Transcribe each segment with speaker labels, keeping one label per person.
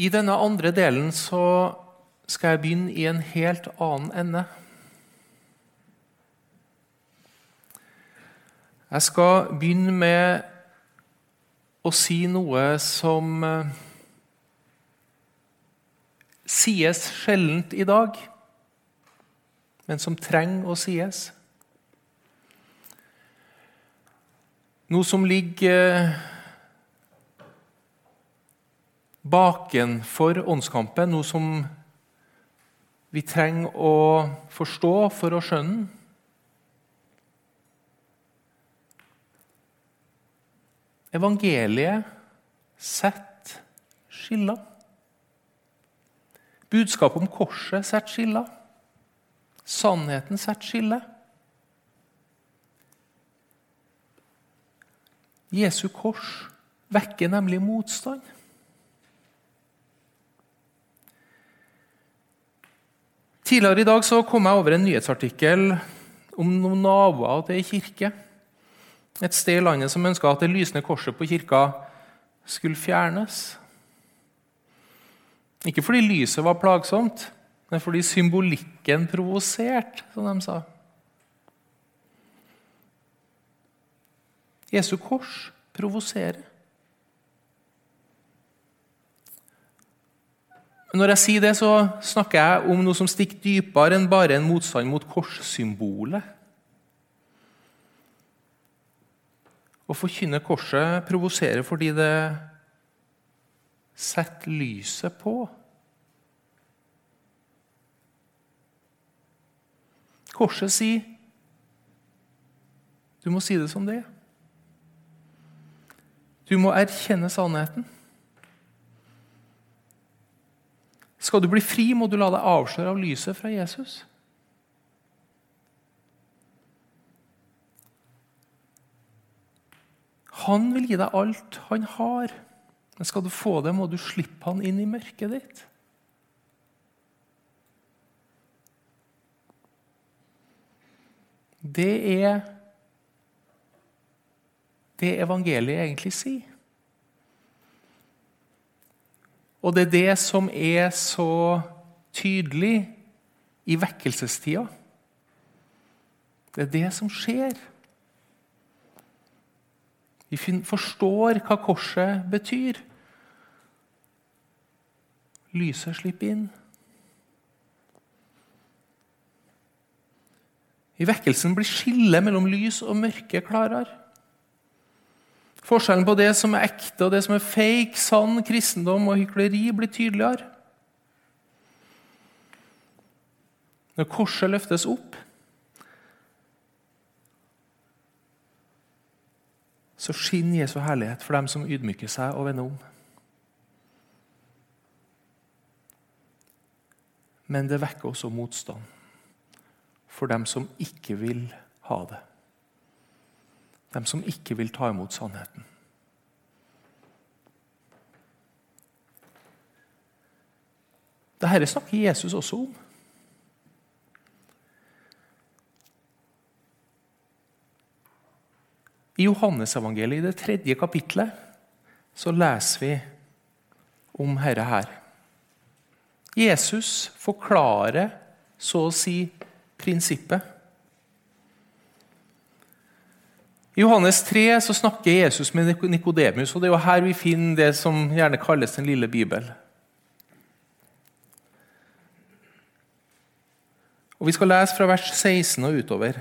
Speaker 1: I denne andre delen så skal jeg begynne i en helt annen ende. Jeg skal begynne med å si noe som eh, sies sjeldent i dag, men som trenger å sies. Noe som ligger bakenfor åndskampen, noe som vi trenger å forstå for å skjønne. Evangeliet setter skiller. Budskapet om korset setter skiller. Sannheten setter skiller. Jesu kors vekker nemlig motstand. Tidligere i dag så kom jeg over en nyhetsartikkel om noen naboer til ei kirke. Et sted i landet som ønska at det lysende korset på kirka skulle fjernes. Ikke fordi lyset var plagsomt, men fordi symbolikken provoserte, som de sa. Jesu kors provoserer. Når jeg sier det, så snakker jeg om noe som stikker dypere enn bare en motstand mot korssymbolet. Å forkynne korset provoserer fordi det setter lyset på. Korset sier du må si det som det er. Du må erkjenne sannheten. Skal du bli fri, må du la deg avsløre av lyset fra Jesus. Han vil gi deg alt han har. Men skal du få det, må du slippe han inn i mørket ditt. Det er det evangeliet egentlig sier. Og det er det som er så tydelig i vekkelsestida. Det er det som skjer. Vi forstår hva korset betyr. Lyset slipper inn. I vekkelsen blir skillet mellom lys og mørke klarere. Forskjellen på det som er ekte og det som er fake, sann kristendom og hykleri, blir tydeligere. Når korset løftes opp, så skinner Jesu herlighet for dem som ydmyker seg og vender om. Men det vekker også motstand for dem som ikke vil ha det. Dem som ikke vil ta imot sannheten. Dette snakker Jesus også om. I Johannesevangeliet, i det tredje kapitlet, så leser vi om dette her. Jesus forklarer så å si prinsippet. I Johannes 3 så snakker Jesus med Nikodemus, og det er jo her vi finner det som gjerne kalles Den lille bibel. Og Vi skal lese fra vers 16 og utover.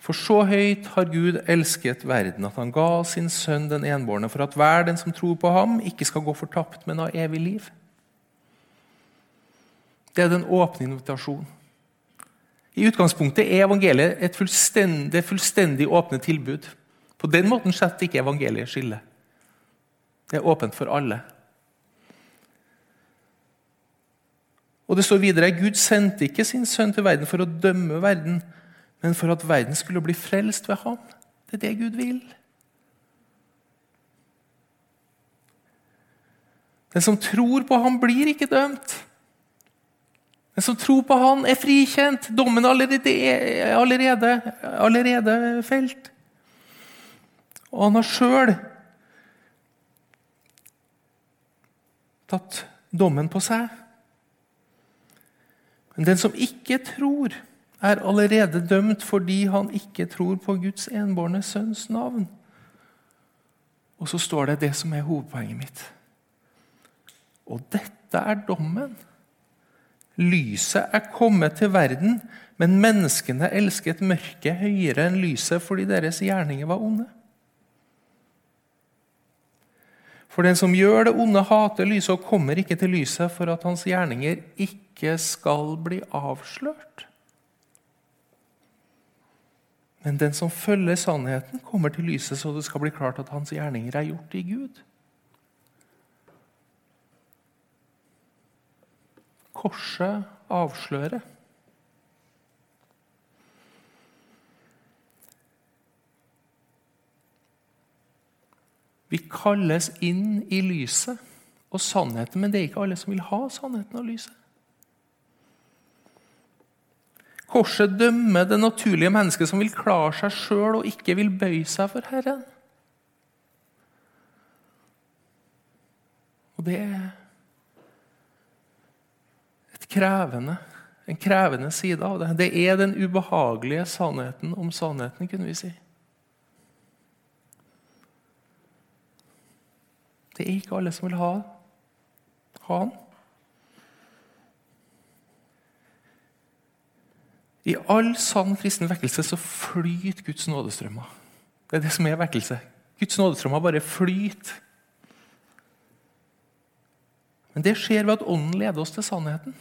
Speaker 1: For så høyt har Gud elsket verden, at han ga sin sønn den enbårne, for at hver den som tror på ham, ikke skal gå fortapt, men ha evig liv. Det er den åpne invitasjonen. I utgangspunktet er evangeliet et fullstendig, fullstendig åpne tilbud. På den måten setter ikke evangeliet skille. Det er åpent for alle. Og det står videre Gud sendte ikke sin sønn til verden for å dømme verden, men for at verden skulle bli frelst ved ham. Det er det Gud vil. Den som tror på ham, blir ikke dømt. Den som tror på han, er frikjent. Dommen er allerede, allerede, allerede felt. Og han har sjøl tatt dommen på seg. Men den som ikke tror, er allerede dømt fordi han ikke tror på Guds enbårne sønns navn. Og så står det det som er hovedpoenget mitt. Og dette er dommen. Lyset er kommet til verden, men menneskene elsket mørket høyere enn lyset fordi deres gjerninger var onde. For den som gjør det onde, hater lyset og kommer ikke til lyset for at hans gjerninger ikke skal bli avslørt. Men den som følger sannheten, kommer til lyset så det skal bli klart at hans gjerninger er gjort i Gud. Korset avslører. Vi kalles inn i lyset og sannheten, men det er ikke alle som vil ha sannheten og lyset. Korset dømmer det naturlige mennesket som vil klare seg sjøl og ikke vil bøye seg for Herren. Og det er krevende, en krevende side av det. Det er den ubehagelige sannheten om sannheten, kunne vi si. Det er ikke alle som vil ha, ha han. I all sann kristen vekkelse så flyter Guds nådestrømmer. Det er det som er vekkelse. Guds nådestrømmer bare flyter. Men det skjer ved at Ånden leder oss til sannheten.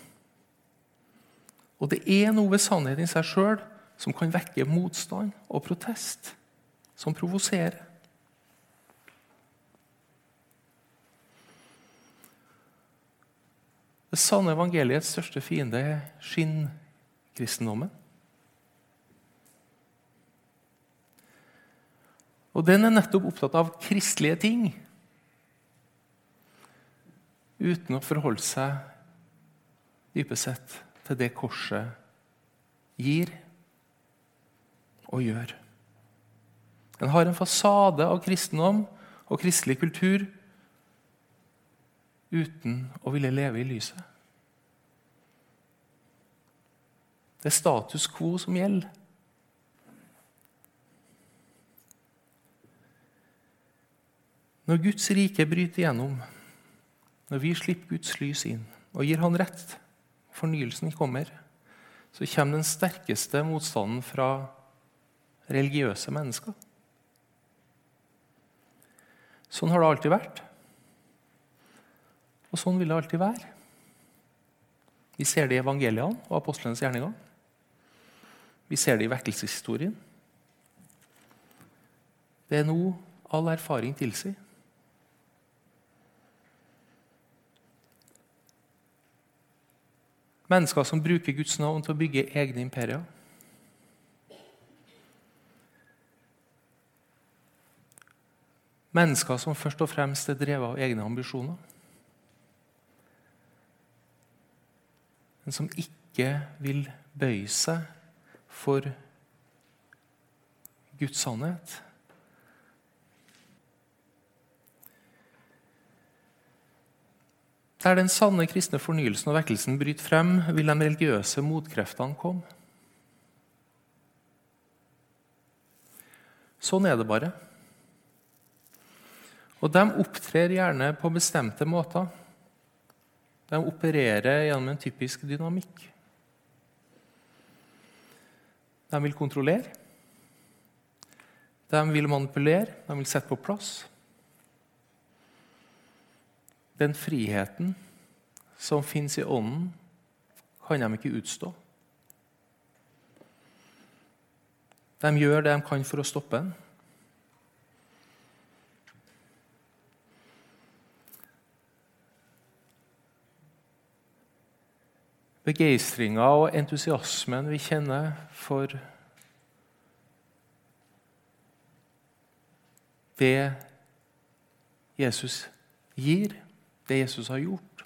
Speaker 1: Og det er noe ved sannheten i seg sjøl som kan vekke motstand og protest, som provoserer. Det sanne evangeliets største fiende er skinnkristendommen. Og den er nettopp opptatt av kristelige ting uten å forholde seg dypest sett til det korset gir og gjør. Den har en fasade av kristendom og kristelig kultur uten å ville leve i lyset. Det er status quo som gjelder. Når Guds rike bryter gjennom, når vi slipper Guds lys inn og gir Han rett, fornyelsen kommer, så kommer den sterkeste motstanden fra religiøse mennesker. Sånn har det alltid vært. Og sånn vil det alltid være. Vi ser det i evangeliene og apostlenes gjerninger. Vi ser det i vekkelseshistorien. Det er nå all erfaring tilsier. Mennesker som bruker Guds navn til å bygge egne imperier. Mennesker som først og fremst er drevet av egne ambisjoner. men som ikke vil bøye seg for Guds sannhet. Der den sanne kristne fornyelsen og vekkelsen bryter frem, vil de religiøse motkreftene komme. Sånn er det bare. Og de opptrer gjerne på bestemte måter. De opererer gjennom en typisk dynamikk. De vil kontrollere. De vil manipulere, de vil sette på plass. Den friheten som fins i ånden, kan de ikke utstå. De gjør det de kan for å stoppe den. begeistringa og entusiasmen vi kjenner for det Jesus gir, det Jesus har gjort.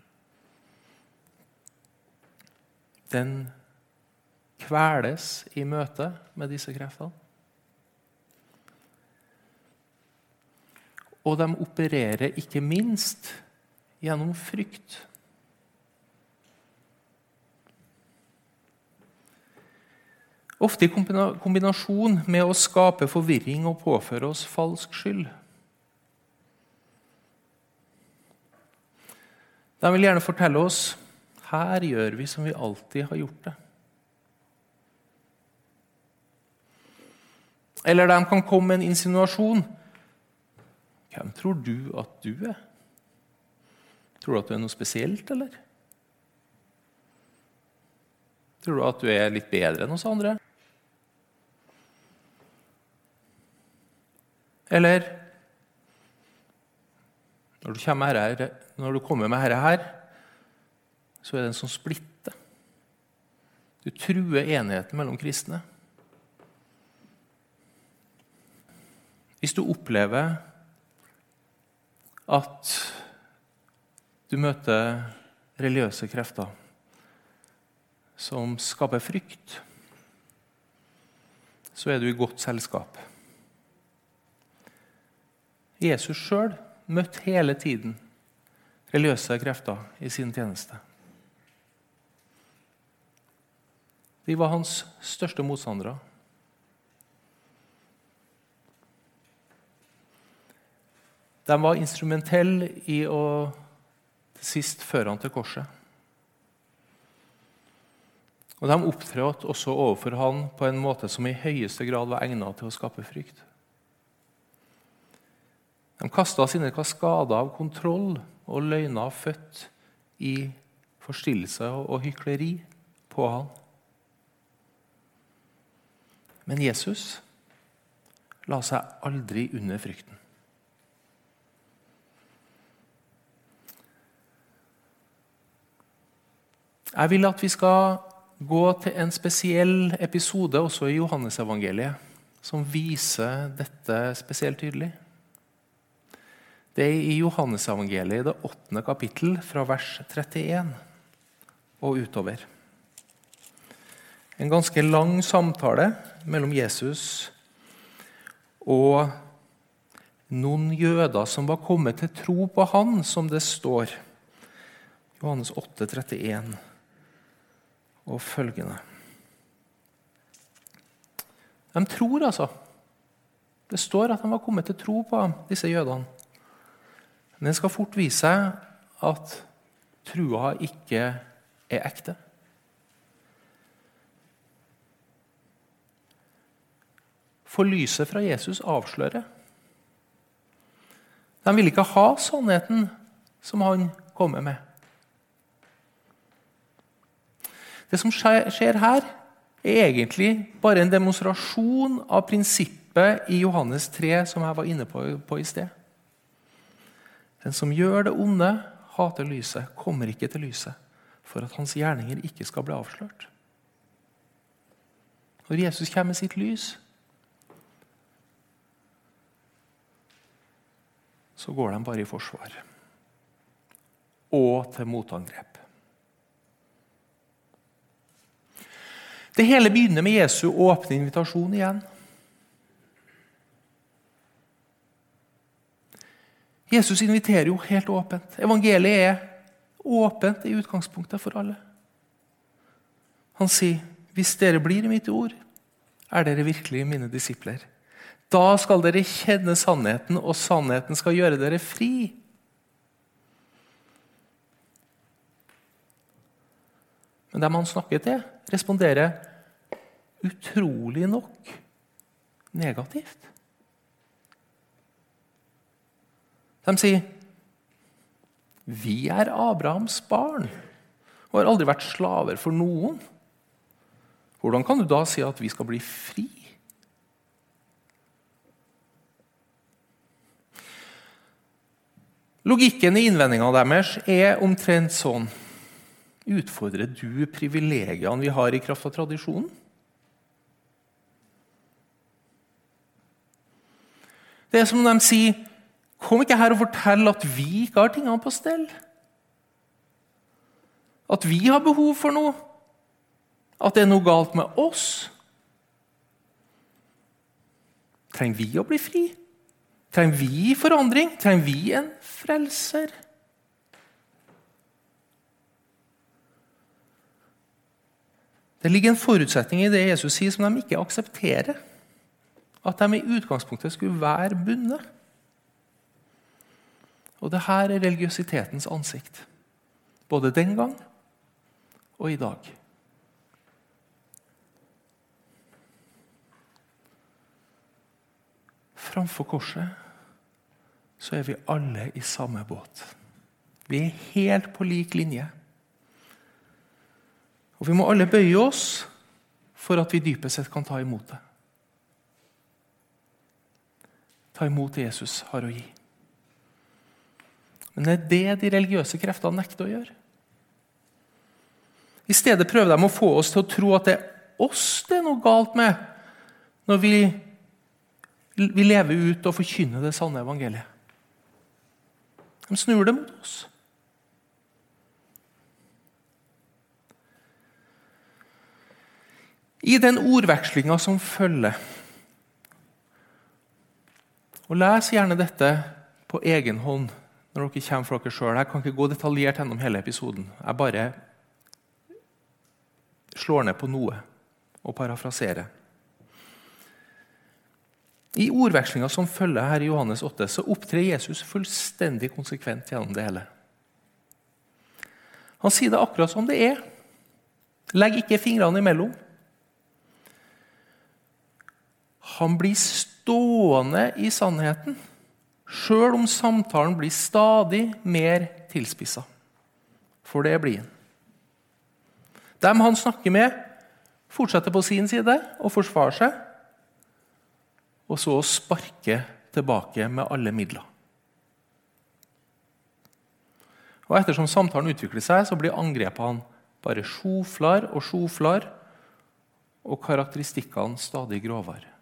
Speaker 1: Den kveles i møte med disse kreftene. Og de opererer ikke minst gjennom frykt. Ofte i kombinasjon med å skape forvirring og påføre oss falsk skyld. De vil gjerne fortelle oss her gjør vi som vi alltid har gjort det. Eller de kan komme med en insinuasjon. Hvem tror du at du er? Tror du at du er noe spesielt, eller? Tror du at du er litt bedre enn oss andre? Eller når du, kommer her, når du kommer med dette her, så er det en sånn splitte. Du truer enigheten mellom kristne. Hvis du opplever at du møter religiøse krefter som skaper frykt, så er du i godt selskap. Jesus sjøl møtte hele tiden religiøse krefter i sin tjeneste. De var hans største motstandere. De var instrumentelle i å til sist føre han til korset. Og De opptrådte også overfor han på en måte som i høyeste grad var egnet til å skape frykt. De kasta sine kaskader av kontroll og løgner født i forstillelse og hykleri på han. Men Jesus la seg aldri under frykten. Jeg vil at vi skal gå til en spesiell episode også i Johannesevangeliet som viser dette spesielt tydelig. Det er i Johannesevangeliet, det åttende kapittel, fra vers 31 og utover. En ganske lang samtale mellom Jesus og noen jøder som var kommet til tro på han, som det står. Johannes 8, 31 og følgende. De tror, altså. Det står at de var kommet til tro på ham, disse jødene. Men det skal fort vise seg at trua ikke er ekte. For lyset fra Jesus avslører. De vil ikke ha sannheten som han kommer med. Det som skjer her, er egentlig bare en demonstrasjon av prinsippet i Johannes 3 som jeg var inne på, i sted. Den som gjør det onde, hater lyset, kommer ikke til lyset, for at hans gjerninger ikke skal bli avslørt. Når Jesus kommer med sitt lys, så går de bare i forsvar og til motangrep. Det hele begynner med Jesu åpne invitasjon igjen. Jesus inviterer jo helt åpent. Evangeliet er åpent i utgangspunktet for alle. Han sier, 'Hvis dere blir i mitt ord, er dere virkelig mine disipler.' Da skal dere kjenne sannheten, og sannheten skal gjøre dere fri. Men dem han snakker til, responderer utrolig nok negativt. De sier vi er Abrahams barn og har aldri vært slaver for noen. Hvordan kan du da si at vi skal bli fri? Logikken i innvendinga deres er omtrent sånn Utfordrer du privilegiene vi har i kraft av tradisjonen? Det er som de sier Kom ikke her og fortell at vi ikke har tingene på stell. At vi har behov for noe. At det er noe galt med oss. Trenger vi å bli fri? Trenger vi forandring? Trenger vi en frelser? Det ligger en forutsetning i det Jesus sier, som de ikke aksepterer. At de i utgangspunktet skulle være bundet. Og det her er religiøsitetens ansikt. Både den gang og i dag. Framfor korset så er vi alle i samme båt. Vi er helt på lik linje. Og vi må alle bøye oss for at vi dypest sett kan ta imot det. Ta imot det Jesus har å gi. Men det er det de religiøse kreftene nekter å gjøre. I stedet prøver de å få oss til å tro at det er oss det er noe galt med når vi, vi lever ut og forkynner det sanne evangeliet. De snur det mot oss. I den ordvekslinga som følger Og Les gjerne dette på egen hånd når dere kommer for dere sjøl. Jeg kan ikke gå detaljert gjennom hele episoden. Jeg bare slår ned på noe og parafraserer. I ordvekslinga som følger her i Johannes 8, så opptrer Jesus fullstendig konsekvent gjennom det hele. Han sier det akkurat som det er. Legg ikke fingrene imellom. Han blir stående i sannheten, sjøl om samtalen blir stadig mer tilspissa. For det blir han. Dem han snakker med, fortsetter på sin side og forsvarer seg. Og så sparke tilbake med alle midler. Og Ettersom samtalen utvikler seg, så blir angrepene bare sjoflar og sjoflar, og karakteristikkene stadig grovere.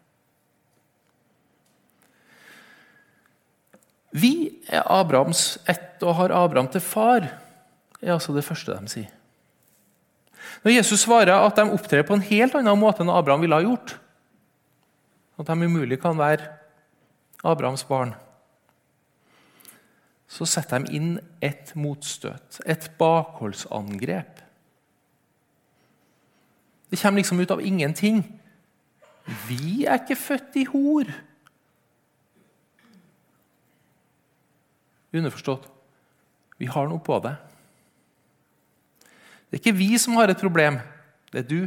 Speaker 1: Vi er Abrahams ett og har Abraham til far, er altså det første de sier. Når Jesus svarer at de opptrer på en helt annen måte enn Abraham ville ha gjort, at de umulig kan være Abrahams barn, så setter de inn et motstøt, et bakholdsangrep. Det kommer liksom ut av ingenting. Vi er ikke født i hor. Underforstått vi har noe på det. Det er ikke vi som har et problem, det er du.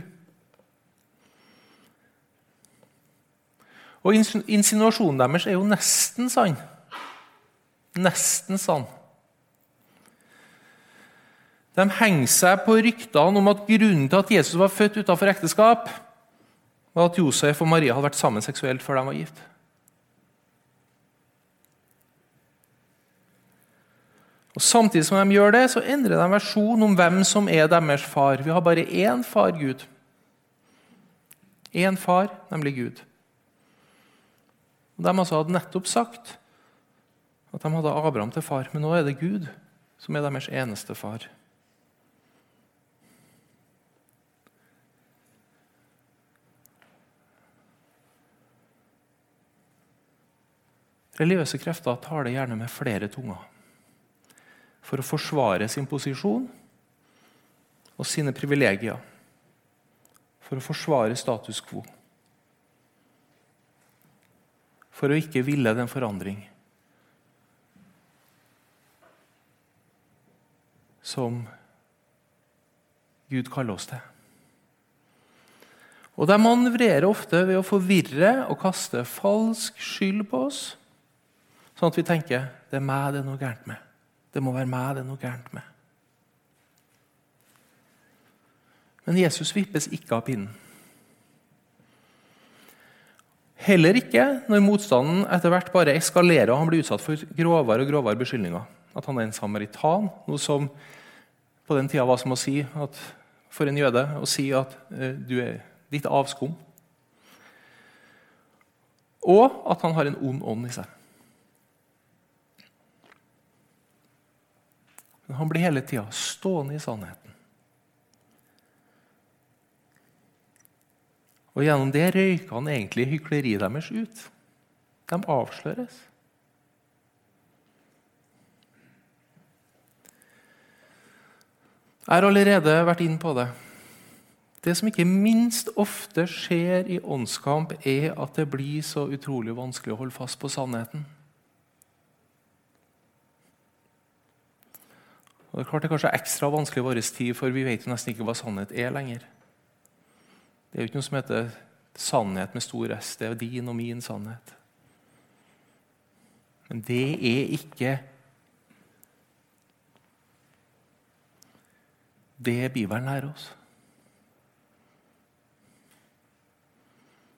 Speaker 1: Og Insinuasjonen deres er jo nesten sann. Nesten sann. De henger seg på ryktene om at grunnen til at Jesus var født utenfor ekteskap, var at Josef og Maria hadde vært sammen seksuelt før de var gift. Og Samtidig som de gjør det, så endrer de versjon om hvem som er deres far. Vi har bare én far, Gud. Én far, nemlig Gud. Og De altså hadde nettopp sagt at de hadde Abraham til far, men nå er det Gud som er deres eneste far. Religiøse krefter taler gjerne med flere tunger for å forsvare sin posisjon og sine privilegier. For å forsvare status quo. For å ikke ville den forandring som Gud kaller oss til. Og De manøvrerer ofte ved å forvirre og kaste falsk skyld på oss, sånn at vi tenker det er meg det er noe gærent med. Det må være meg det er noe gærent med. Men Jesus vippes ikke av pinnen. Heller ikke når motstanden etter hvert bare eskalerer og han blir utsatt for grovere og grovere beskyldninger. At han er en samaritan, noe som på den tida var som å si at, for en jøde å si at eh, du er ditt avskum. Og at han har en ond ånd i seg. Men han blir hele tida stående i sannheten. Og Gjennom det røyker han egentlig hykleriet deres ut. De avsløres. Jeg har allerede vært inn på det. Det som ikke minst ofte skjer i åndskamp, er at det blir så utrolig vanskelig å holde fast på sannheten. Og Det er klart det er kanskje ekstra vanskelig i vår tid, for vi vet jo nesten ikke hva sannhet er lenger. Det er jo ikke noe som heter sannhet med stor S. Det er din og min sannhet. Men det er ikke det Bibelen lærer oss.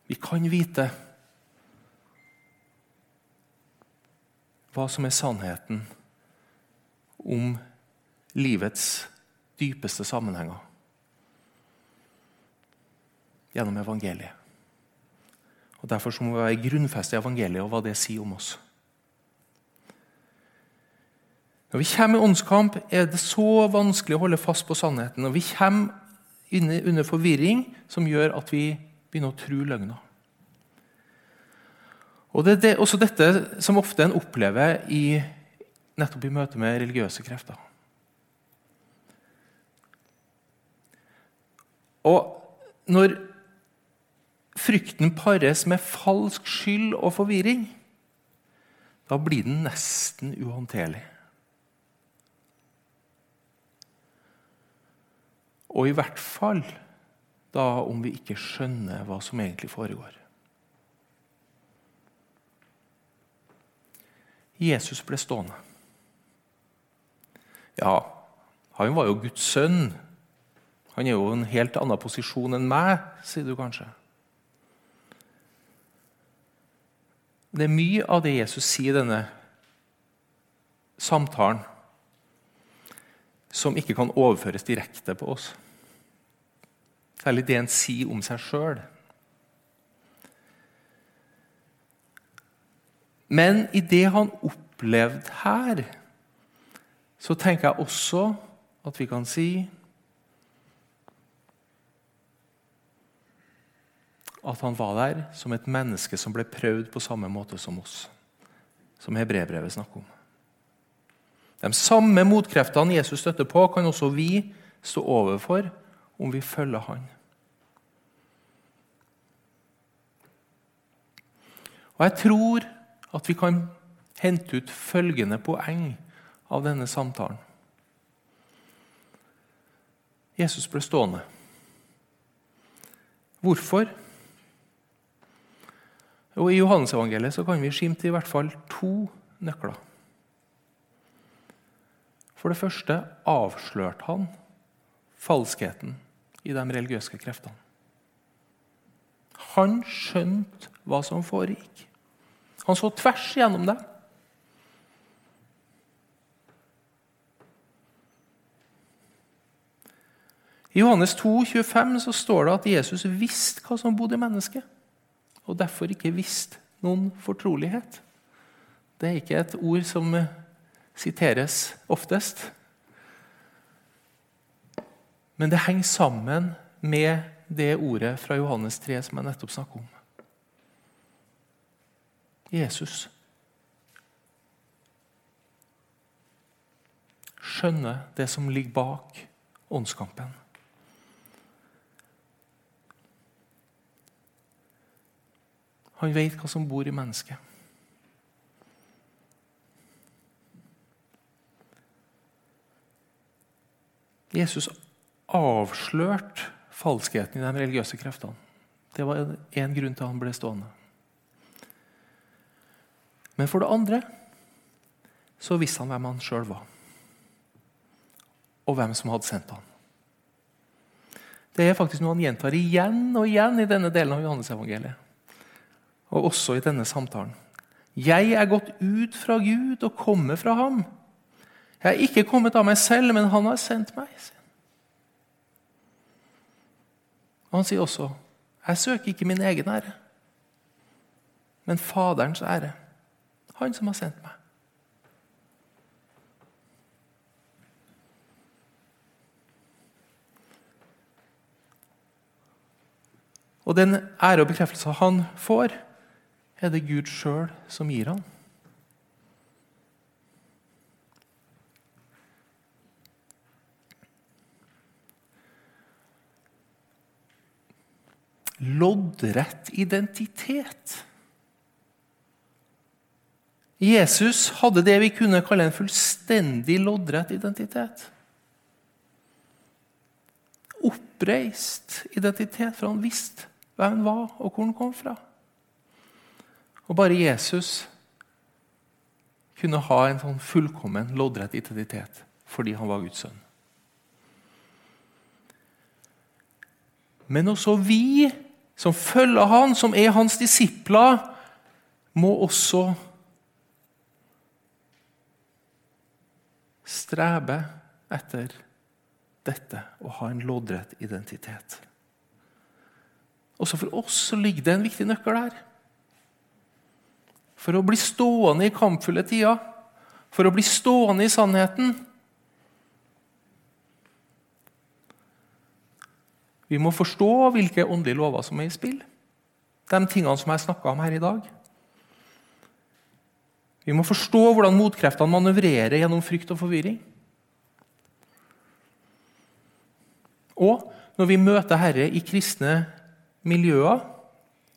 Speaker 1: Vi kan vite hva som er sannheten om livets dypeste sammenhenger gjennom evangeliet. Og Derfor må vi være grunnfeste i evangeliet og hva det sier om oss. Når vi kommer i åndskamp, er det så vanskelig å holde fast på sannheten. Når vi kommer under forvirring som gjør at vi begynner å tro løgner. Og Det er også dette som ofte en opplever i, nettopp i møte med religiøse krefter. Og når frykten pares med falsk skyld og forvirring, da blir den nesten uhåndterlig. Og i hvert fall da om vi ikke skjønner hva som egentlig foregår. Jesus ble stående. Ja, han var jo Guds sønn. Han er jo i en helt annen posisjon enn meg, sier du kanskje. Det er mye av det Jesus sier i denne samtalen, som ikke kan overføres direkte på oss. Særlig det en sier om seg sjøl. Men i det han opplevde her, så tenker jeg også at vi kan si at han var der som et menneske som ble prøvd på samme måte som oss. Som hebreerbrevet snakker om. De samme motkreftene Jesus støtter på, kan også vi stå overfor om vi følger Han. Og Jeg tror at vi kan hente ut følgende poeng av denne samtalen. Jesus ble stående. Hvorfor? Og I Johannesevangeliet kan vi skimte i hvert fall to nøkler. For det første avslørte han falskheten i de religiøse kreftene. Han skjønte hva som foregikk. Han så tvers gjennom det. I Johannes 2, 25 så står det at Jesus visste hva som bodde i mennesket, og derfor ikke visst noen fortrolighet. Det er ikke et ord som siteres oftest. Men det henger sammen med det ordet fra Johannes 3 som jeg nettopp snakket om. Jesus skjønner det som ligger bak åndskampen. Han vet hva som bor i mennesket. Jesus avslørte falskheten i de religiøse kreftene. Det var én grunn til at han ble stående. Men for det andre så visste han hvem han sjøl var, og hvem som hadde sendt ham. Det er faktisk noe han gjentar igjen og igjen i denne delen av Johannes-evangeliet. Og også i denne samtalen. Jeg er gått ut fra Gud og kommer fra ham. Jeg er ikke kommet av meg selv, men han har sendt meg. Og Han sier også, 'Jeg søker ikke min egen ære, men Faderens ære.' Han som har sendt meg. Og den ære og bekreftelse han får, er det Gud sjøl som gir ham. loddrett identitet. Jesus hadde det vi kunne kalle en fullstendig loddrett identitet. Oppreist identitet, for han visste hvem han var, og hvor han kom fra. Og bare Jesus kunne ha en sånn fullkommen loddrett identitet fordi han var Guds sønn. Men også vi som følger han, som er hans disipler, må også strebe etter dette å ha en loddrett identitet. Også for oss ligger det en viktig nøkkel der. For å bli stående i kampfulle tider, for å bli stående i sannheten. Vi må forstå hvilke åndelige lover som er i spill. De tingene som jeg snakka om her i dag. Vi må forstå hvordan motkreftene manøvrerer gjennom frykt og forvirring. Og når vi møter Herre i kristne miljøer,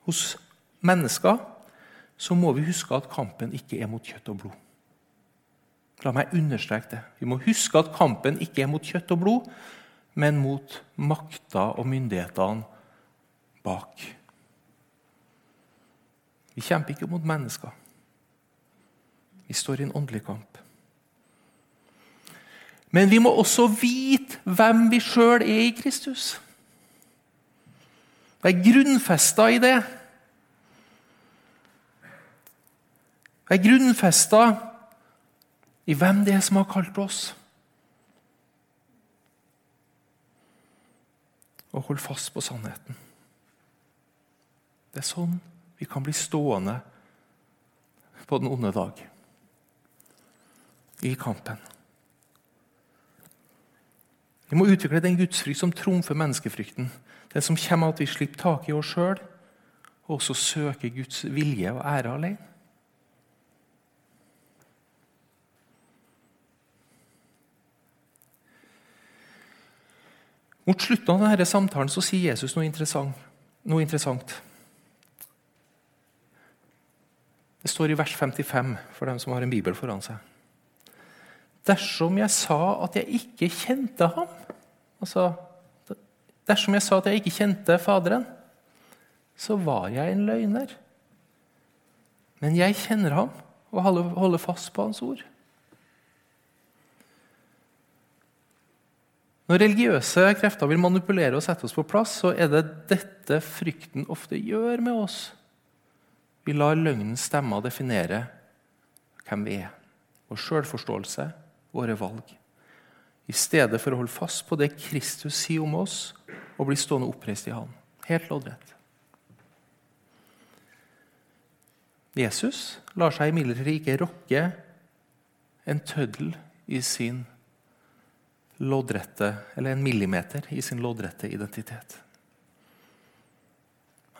Speaker 1: hos mennesker, så må vi huske at kampen ikke er mot kjøtt og blod. La meg understreke det. Vi må huske at kampen ikke er mot kjøtt og blod, men mot makta og myndighetene bak. Vi kjemper ikke mot mennesker. Vi står i en åndelig kamp. Men vi må også vite hvem vi sjøl er i Kristus. Det er grunnfesta i det. Være grunnfesta i hvem det er som har kalt oss. Og hold fast på sannheten. Det er sånn vi kan bli stående på den onde dag. I kampen. Vi må utvikle den gudsfrykt som trumfer menneskefrykten. Den som kommer av at vi slipper tak i oss sjøl, og også søker Guds vilje og ære alene. Mot slutten av denne samtalen så sier Jesus noe interessant. Noe interessant. Det står i vers 55 for dem som har en bibel foran seg. Dersom jeg sa at jeg ikke kjente ham altså, Dersom jeg sa at jeg ikke kjente Faderen, så var jeg en løgner. Men jeg kjenner ham og holder fast på hans ord. Når religiøse krefter vil manipulere og sette oss på plass, så er det dette frykten ofte gjør med oss. Vi lar løgnens stemmer definere hvem vi er, vår sjølforståelse, våre valg. I stedet for å holde fast på det Kristus sier om oss, og bli stående oppreist i Han. Helt loddrett. Jesus lar seg imidlertid ikke rokke en tøddel i sin loddrette, eller en millimeter i sin loddrette identitet.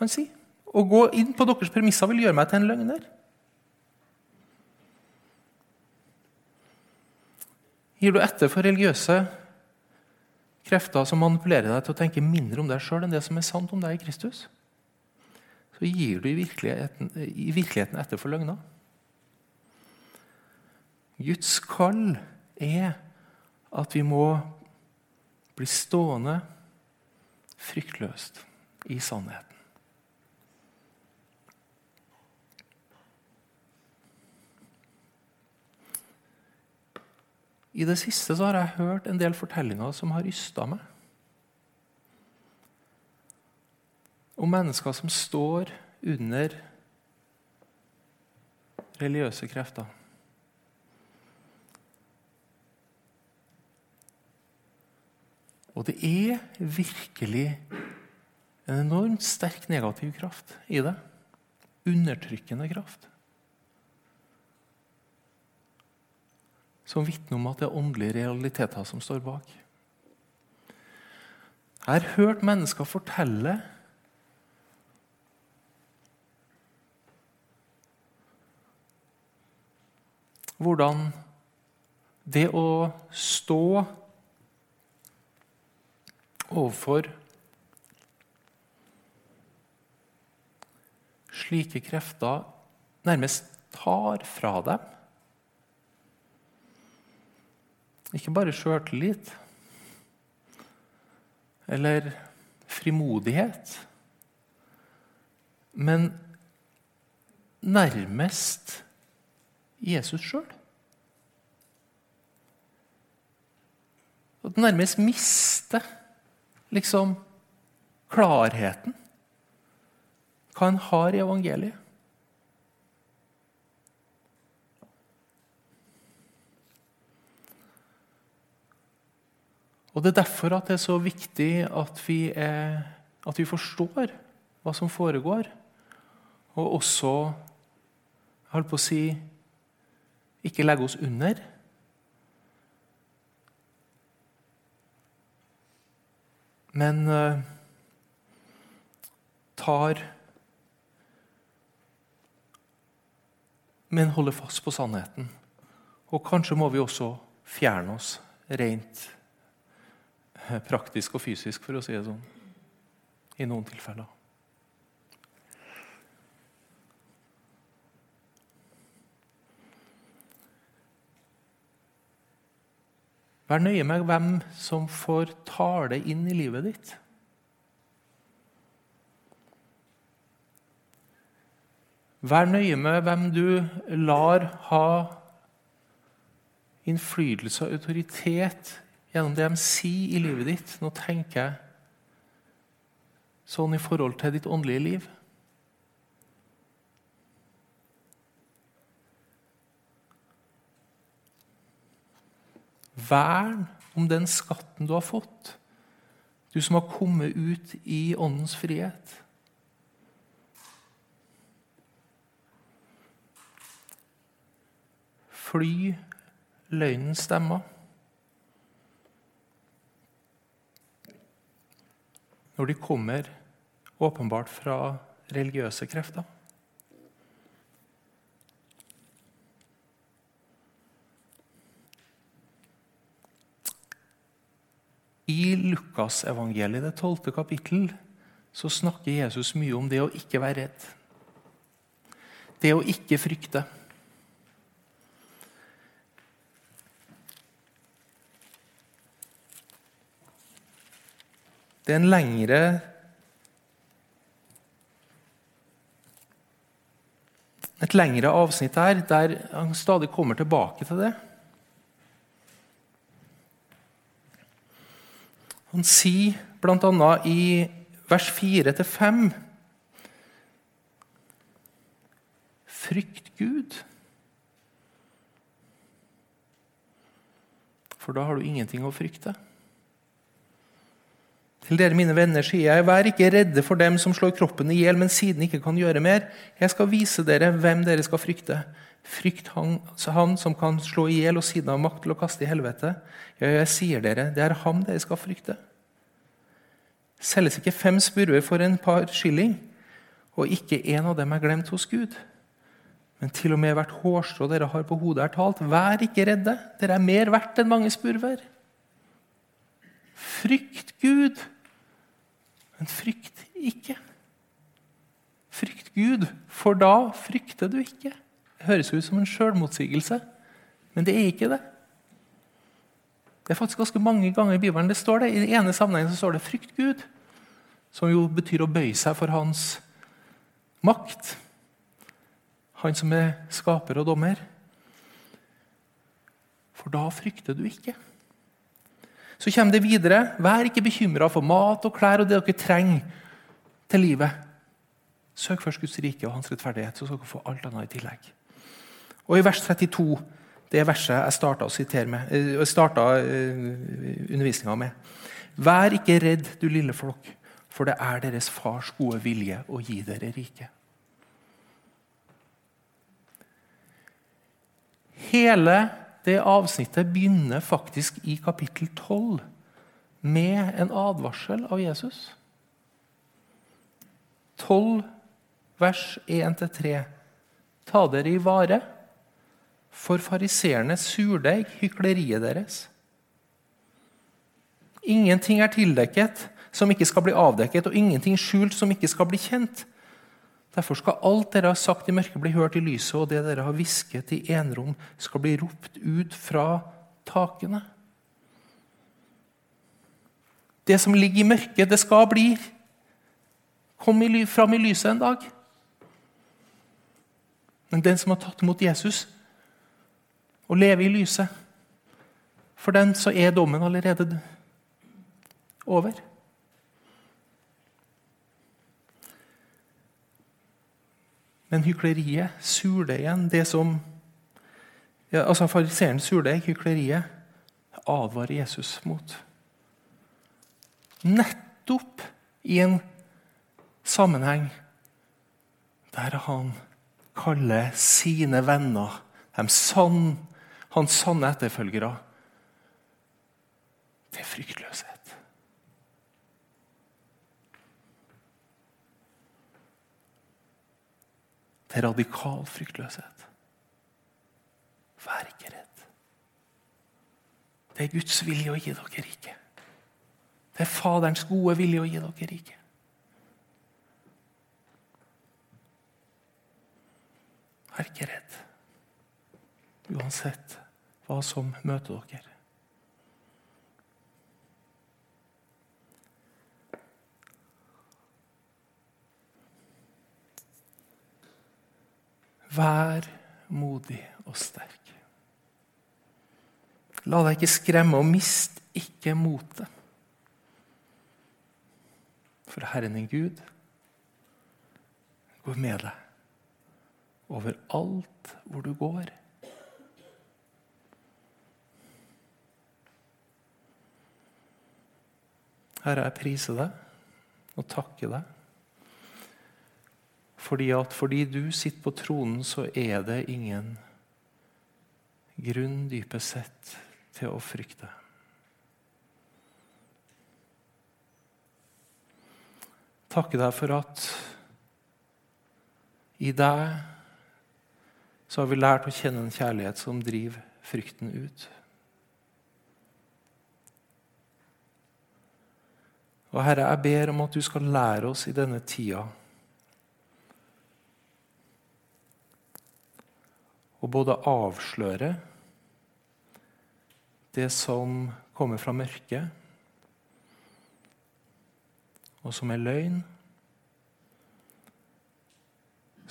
Speaker 1: Han sier å gå inn på deres premisser vil gjøre meg til en løgner. Gir du etter for religiøse krefter som manipulerer deg til å tenke mindre om deg sjøl enn det som er sant om deg i Kristus, så gir du i virkeligheten, i virkeligheten etter for løgner. Guds kall er at vi må bli stående fryktløst i sannheten. I det siste har jeg hørt en del fortellinger som har rysta meg. Om mennesker som står under religiøse krefter. Og det er virkelig en enormt sterk negativ kraft i det. Undertrykkende kraft. som vitner om at det er åndelige realiteter som står bak. Jeg har hørt mennesker fortelle hvordan det å stå overfor slike krefter nærmest tar fra dem. Ikke bare sjøltillit eller frimodighet, men nærmest Jesus sjøl. At nærmest mister liksom klarheten hva en har i evangeliet. Og Det er derfor at det er så viktig at vi, er, at vi forstår hva som foregår, og også jeg holdt på å si ikke legge oss under. Men uh, tar Men holder fast på sannheten. Og kanskje må vi også fjerne oss rent eh, praktisk og fysisk, for å si det sånn. I noen tilfeller. Vær nøye med hvem som får tale inn i livet ditt. Vær nøye med hvem du lar ha innflytelse og autoritet gjennom det de sier i livet ditt. Nå tenker jeg sånn i forhold til ditt åndelige liv. Vern om den skatten du har fått, du som har kommet ut i åndens frihet. Fly løgnens stemmer. Når de kommer åpenbart fra religiøse krefter. I Lukasevangeliet, det tolvte kapittel, så snakker Jesus mye om det å ikke være redd. Det å ikke frykte. Det er en lengre Et lengre avsnitt her der han stadig kommer tilbake til det. Han sier bl.a. i vers 4-5 Frykt Gud. For da har du ingenting å frykte. Til dere, mine venner, sier jeg, vær ikke redde for dem som slår kroppen i hjel, men siden ikke kan gjøre mer. Jeg skal vise dere hvem dere skal frykte. Frykt han, han som kan slå i hjel og siden av makt til å kaste i helvete. Ja, jeg sier dere, det er ham dere skal frykte. Selges ikke fem spurver for en par skilling, og ikke en av dem er glemt hos Gud. Men til og med hvert hårstrå dere har på hodet, er talt. Vær ikke redde, dere er mer verdt enn mange spurver. Frykt Gud, men frykt ikke. Frykt Gud, for da frykter du ikke. Høres ut som en sjølmotsigelse, men det er ikke det. Det er faktisk ganske mange ganger i Bibelen det står det. I den ene sammenhengen så står det 'frykt Gud', som jo betyr å bøye seg for hans makt. Han som er skaper og dommer. For da frykter du ikke. Så kommer det videre. Vær ikke bekymra for mat og klær og det dere trenger til livet. Søk først Guds rike og hans rettferdighet, så skal dere få alt annet i tillegg. Og i vers 32 det verset jeg starta, med, starta eh, undervisninga med. Vær ikke redd, du lille flokk, for det er deres fars gode vilje å gi dere rike. Hele det avsnittet begynner faktisk i kapittel 12 med en advarsel av Jesus. 12 vers 1-3. Ta dere i vare for fariseernes surdeig, hykleriet deres. Ingenting er tildekket som ikke skal bli avdekket, og ingenting skjult som ikke skal bli kjent. Derfor skal alt dere har sagt i mørket, bli hørt i lyset, og det dere har hvisket i enerom, skal bli ropt ut fra takene. Det som ligger i mørket, det skal bli Kom fram i lyset en dag. Men den som har tatt imot Jesus og leve i lyset, for den så er dommen allerede over. Men hykleriet, surdeigen, det som ja, altså Fariseeren suler hykleriet, advarer Jesus mot. Nettopp i en sammenheng der han kaller sine venner, de sann, hans sanne etterfølgere, til fryktløshet. Til radikal fryktløshet. Vær ikke redd. Det er Guds vilje å gi dere riket. Det er Faderens gode vilje å gi dere riket. Vær ikke redd, uansett hva som møter dere. Vær modig og sterk. La deg ikke skremme, og mist ikke motet. For Herren din Gud går med deg overalt hvor du går. Herre, jeg priser deg og takker deg fordi at fordi du sitter på tronen, så er det ingen grunn, dypest sett, til å frykte. Takke deg for at i deg så har vi lært å kjenne en kjærlighet som driver frykten ut. Og Herre, jeg ber om at du skal lære oss i denne tida å både avsløre det som kommer fra mørket, og som er løgn,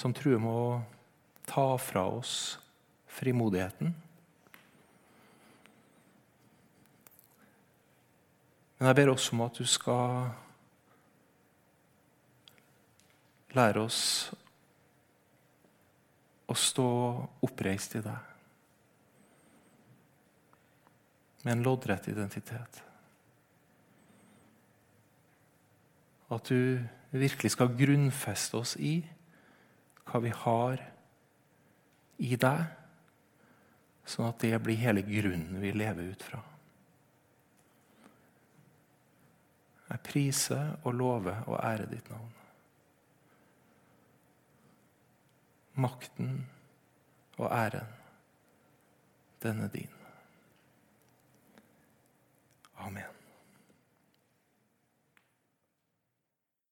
Speaker 1: som truer med å ta fra oss frimodigheten. Men jeg ber også om at du skal lære oss å stå oppreist i deg. Med en loddrett identitet. At du virkelig skal grunnfeste oss i hva vi har i deg, sånn at det blir hele grunnen vi lever ut fra. Jeg priser og lover og ærer ditt navn. makten og æren, den er din. Amen.